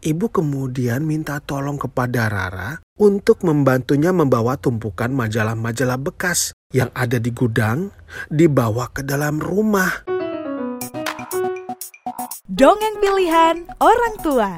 Ibu kemudian minta tolong kepada Rara untuk membantunya membawa tumpukan majalah-majalah bekas yang ada di gudang dibawa ke dalam rumah. Dongeng pilihan orang tua.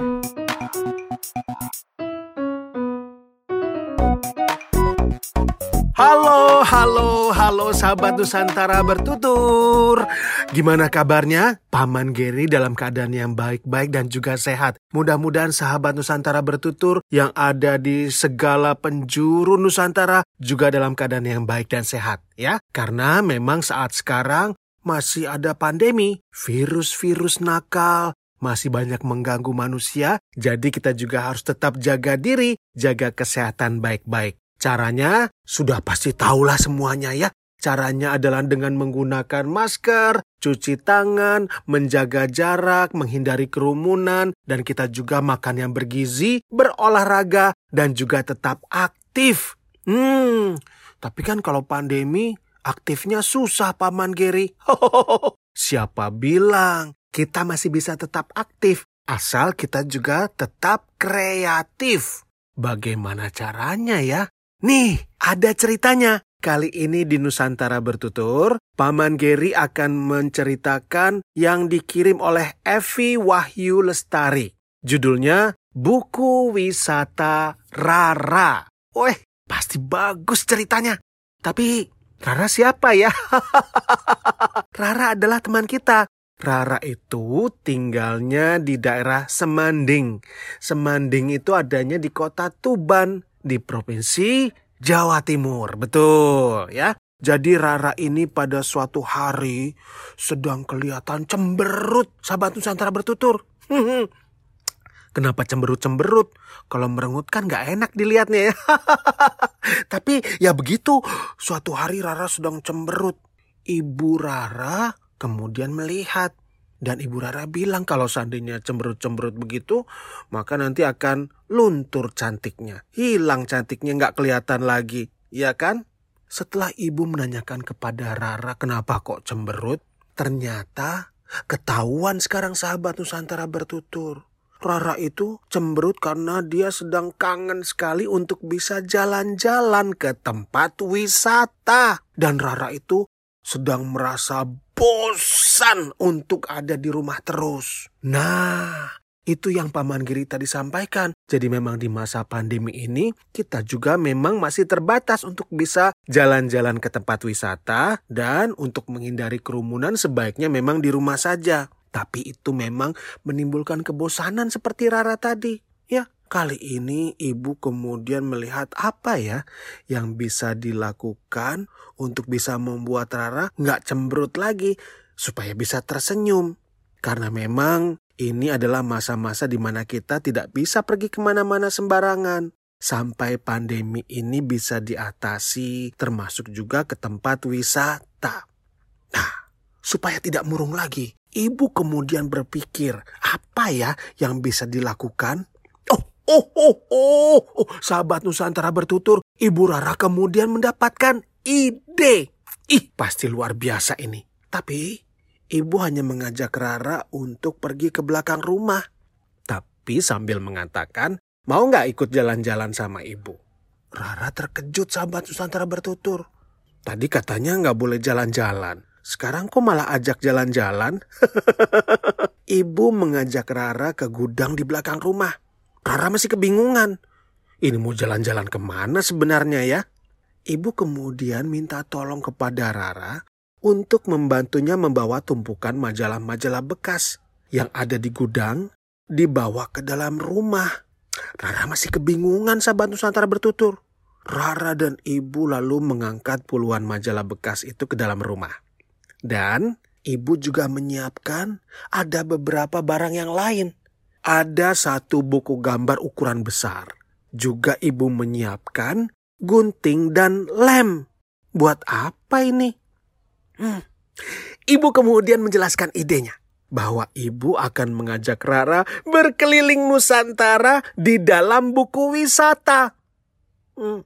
Halo, halo, halo sahabat Nusantara bertutur. Gimana kabarnya? Paman Geri dalam keadaan yang baik-baik dan juga sehat. Mudah-mudahan sahabat Nusantara bertutur yang ada di segala penjuru Nusantara juga dalam keadaan yang baik dan sehat ya. Karena memang saat sekarang masih ada pandemi, virus-virus nakal, masih banyak mengganggu manusia, jadi kita juga harus tetap jaga diri, jaga kesehatan baik-baik. Caranya sudah pasti tahulah semuanya ya. Caranya adalah dengan menggunakan masker, cuci tangan, menjaga jarak, menghindari kerumunan, dan kita juga makan yang bergizi, berolahraga, dan juga tetap aktif. Hmm, tapi kan kalau pandemi, aktifnya susah Paman Geri. Siapa bilang kita masih bisa tetap aktif, asal kita juga tetap kreatif. Bagaimana caranya ya? Nih, ada ceritanya. Kali ini di Nusantara Bertutur, Paman Geri akan menceritakan yang dikirim oleh Evi Wahyu Lestari. Judulnya Buku Wisata Rara. Weh, pasti bagus ceritanya. Tapi Rara siapa ya? Rara adalah teman kita. Rara itu tinggalnya di daerah Semanding. Semanding itu adanya di kota Tuban di provinsi Jawa Timur. Betul ya. Jadi Rara ini pada suatu hari sedang kelihatan cemberut. Sahabat Nusantara bertutur. Kenapa cemberut-cemberut? Kalau merengut kan gak enak dilihatnya ya. Tapi ya begitu. Suatu hari Rara sedang cemberut. Ibu Rara kemudian melihat. Dan Ibu Rara bilang kalau seandainya cemberut-cemberut begitu, maka nanti akan luntur cantiknya. Hilang cantiknya nggak kelihatan lagi, ya kan? Setelah ibu menanyakan kepada Rara kenapa kok cemberut, ternyata ketahuan sekarang sahabat Nusantara bertutur. Rara itu cemberut karena dia sedang kangen sekali untuk bisa jalan-jalan ke tempat wisata. Dan Rara itu sedang merasa bosan untuk ada di rumah terus. Nah, itu yang Paman Giri tadi sampaikan. Jadi memang di masa pandemi ini kita juga memang masih terbatas untuk bisa jalan-jalan ke tempat wisata dan untuk menghindari kerumunan sebaiknya memang di rumah saja. Tapi itu memang menimbulkan kebosanan seperti Rara tadi. Ya, Kali ini ibu kemudian melihat apa ya yang bisa dilakukan untuk bisa membuat Rara nggak cemberut lagi supaya bisa tersenyum. Karena memang ini adalah masa-masa di mana kita tidak bisa pergi ke mana-mana sembarangan. Sampai pandemi ini bisa diatasi termasuk juga ke tempat wisata. Nah, supaya tidak murung lagi, ibu kemudian berpikir apa ya yang bisa dilakukan Oh, oh, oh, oh, sahabat Nusantara bertutur, Ibu Rara kemudian mendapatkan ide. Ih, pasti luar biasa ini. Tapi, Ibu hanya mengajak Rara untuk pergi ke belakang rumah. Tapi sambil mengatakan, mau nggak ikut jalan-jalan sama Ibu? Rara terkejut sahabat Nusantara bertutur. Tadi katanya nggak boleh jalan-jalan. Sekarang kok malah ajak jalan-jalan? Ibu mengajak Rara ke gudang di belakang rumah. Rara masih kebingungan. Ini mau jalan-jalan ke mana sebenarnya ya? Ibu kemudian minta tolong kepada Rara untuk membantunya membawa tumpukan majalah-majalah bekas yang ada di gudang dibawa ke dalam rumah. Rara masih kebingungan sahabat Nusantara bertutur. Rara dan ibu lalu mengangkat puluhan majalah bekas itu ke dalam rumah. Dan ibu juga menyiapkan ada beberapa barang yang lain ada satu buku gambar ukuran besar. Juga ibu menyiapkan gunting dan lem. Buat apa ini? Hmm. Ibu kemudian menjelaskan idenya bahwa ibu akan mengajak Rara berkeliling Nusantara di dalam buku wisata. Hmm.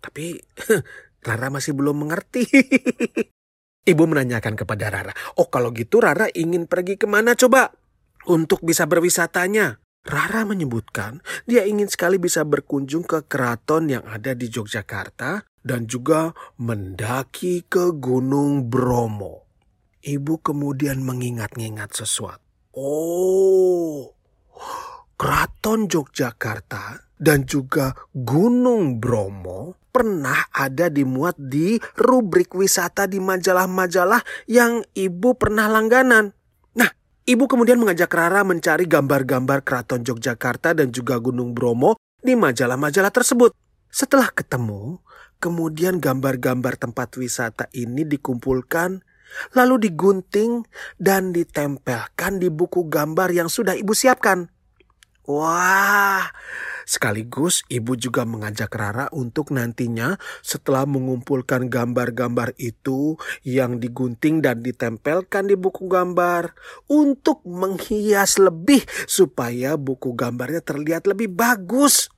Tapi Rara masih belum mengerti. ibu menanyakan kepada Rara, oh kalau gitu Rara ingin pergi ke mana coba? Untuk bisa berwisatanya. Rara menyebutkan dia ingin sekali bisa berkunjung ke keraton yang ada di Yogyakarta dan juga mendaki ke Gunung Bromo. Ibu kemudian mengingat-ingat sesuatu. Oh, keraton Yogyakarta dan juga Gunung Bromo pernah ada dimuat di rubrik wisata di majalah-majalah yang ibu pernah langganan. Ibu kemudian mengajak Rara mencari gambar-gambar keraton Yogyakarta dan juga Gunung Bromo di majalah-majalah tersebut. Setelah ketemu, kemudian gambar-gambar tempat wisata ini dikumpulkan, lalu digunting dan ditempelkan di buku gambar yang sudah ibu siapkan. Wah, sekaligus ibu juga mengajak Rara untuk nantinya setelah mengumpulkan gambar-gambar itu yang digunting dan ditempelkan di buku gambar untuk menghias lebih supaya buku gambarnya terlihat lebih bagus.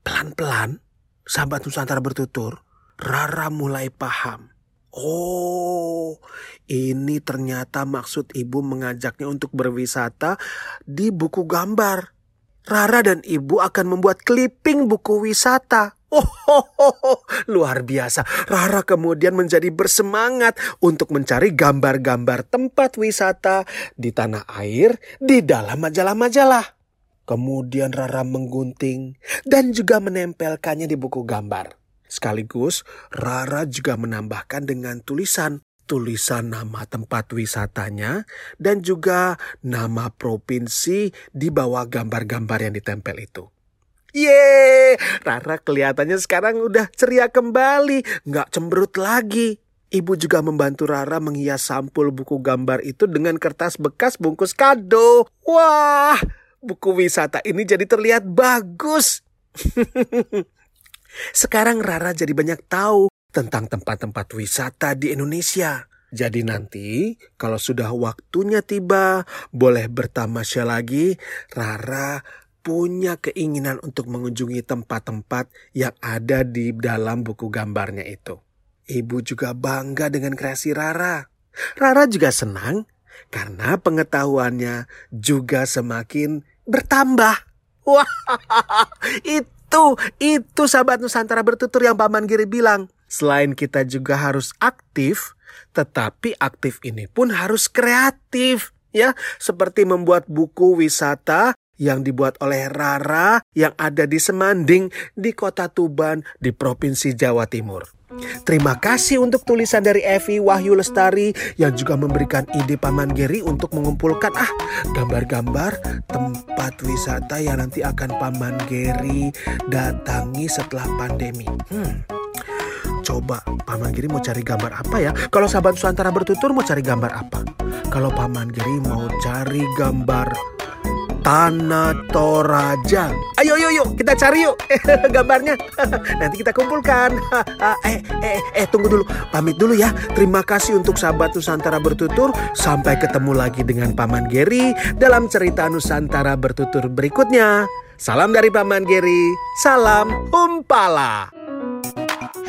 Pelan-pelan, sahabat Nusantara bertutur, Rara mulai paham Oh, ini ternyata maksud ibu mengajaknya untuk berwisata di buku gambar. Rara dan ibu akan membuat clipping buku wisata. Oh, oh, oh, oh, luar biasa. Rara kemudian menjadi bersemangat untuk mencari gambar-gambar tempat wisata di tanah air di dalam majalah-majalah. Kemudian Rara menggunting dan juga menempelkannya di buku gambar. Sekaligus Rara juga menambahkan dengan tulisan tulisan nama tempat wisatanya dan juga nama provinsi di bawah gambar-gambar yang ditempel itu. Yeay, Rara kelihatannya sekarang udah ceria kembali, nggak cemberut lagi. Ibu juga membantu Rara menghias sampul buku gambar itu dengan kertas bekas bungkus kado. Wah, buku wisata ini jadi terlihat bagus. Sekarang Rara jadi banyak tahu tentang tempat-tempat wisata di Indonesia. Jadi nanti kalau sudah waktunya tiba, boleh bertamasya lagi, Rara punya keinginan untuk mengunjungi tempat-tempat yang ada di dalam buku gambarnya itu. Ibu juga bangga dengan kreasi Rara. Rara juga senang karena pengetahuannya juga semakin bertambah. Wah, itu itu, sahabat Nusantara bertutur yang Paman Giri bilang. Selain kita juga harus aktif, tetapi aktif ini pun harus kreatif. Ya, seperti membuat buku wisata yang dibuat oleh Rara yang ada di Semanding di kota Tuban di Provinsi Jawa Timur. Terima kasih untuk tulisan dari Evi Wahyu Lestari yang juga memberikan ide Paman Geri untuk mengumpulkan ah gambar-gambar tempat wisata yang nanti akan Paman Geri datangi setelah pandemi. Hmm. Coba Paman Giri mau cari gambar apa ya? Kalau sahabat Nusantara bertutur mau cari gambar apa? Kalau Paman Giri mau cari gambar Tanah Toraja. Ayo, yuk, yuk, kita cari yuk gambarnya. Nanti kita kumpulkan. eh, eh, eh, tunggu dulu. Pamit dulu ya. Terima kasih untuk sahabat Nusantara bertutur. Sampai ketemu lagi dengan Paman Geri dalam cerita Nusantara bertutur berikutnya. Salam dari Paman Geri. Salam Humpala.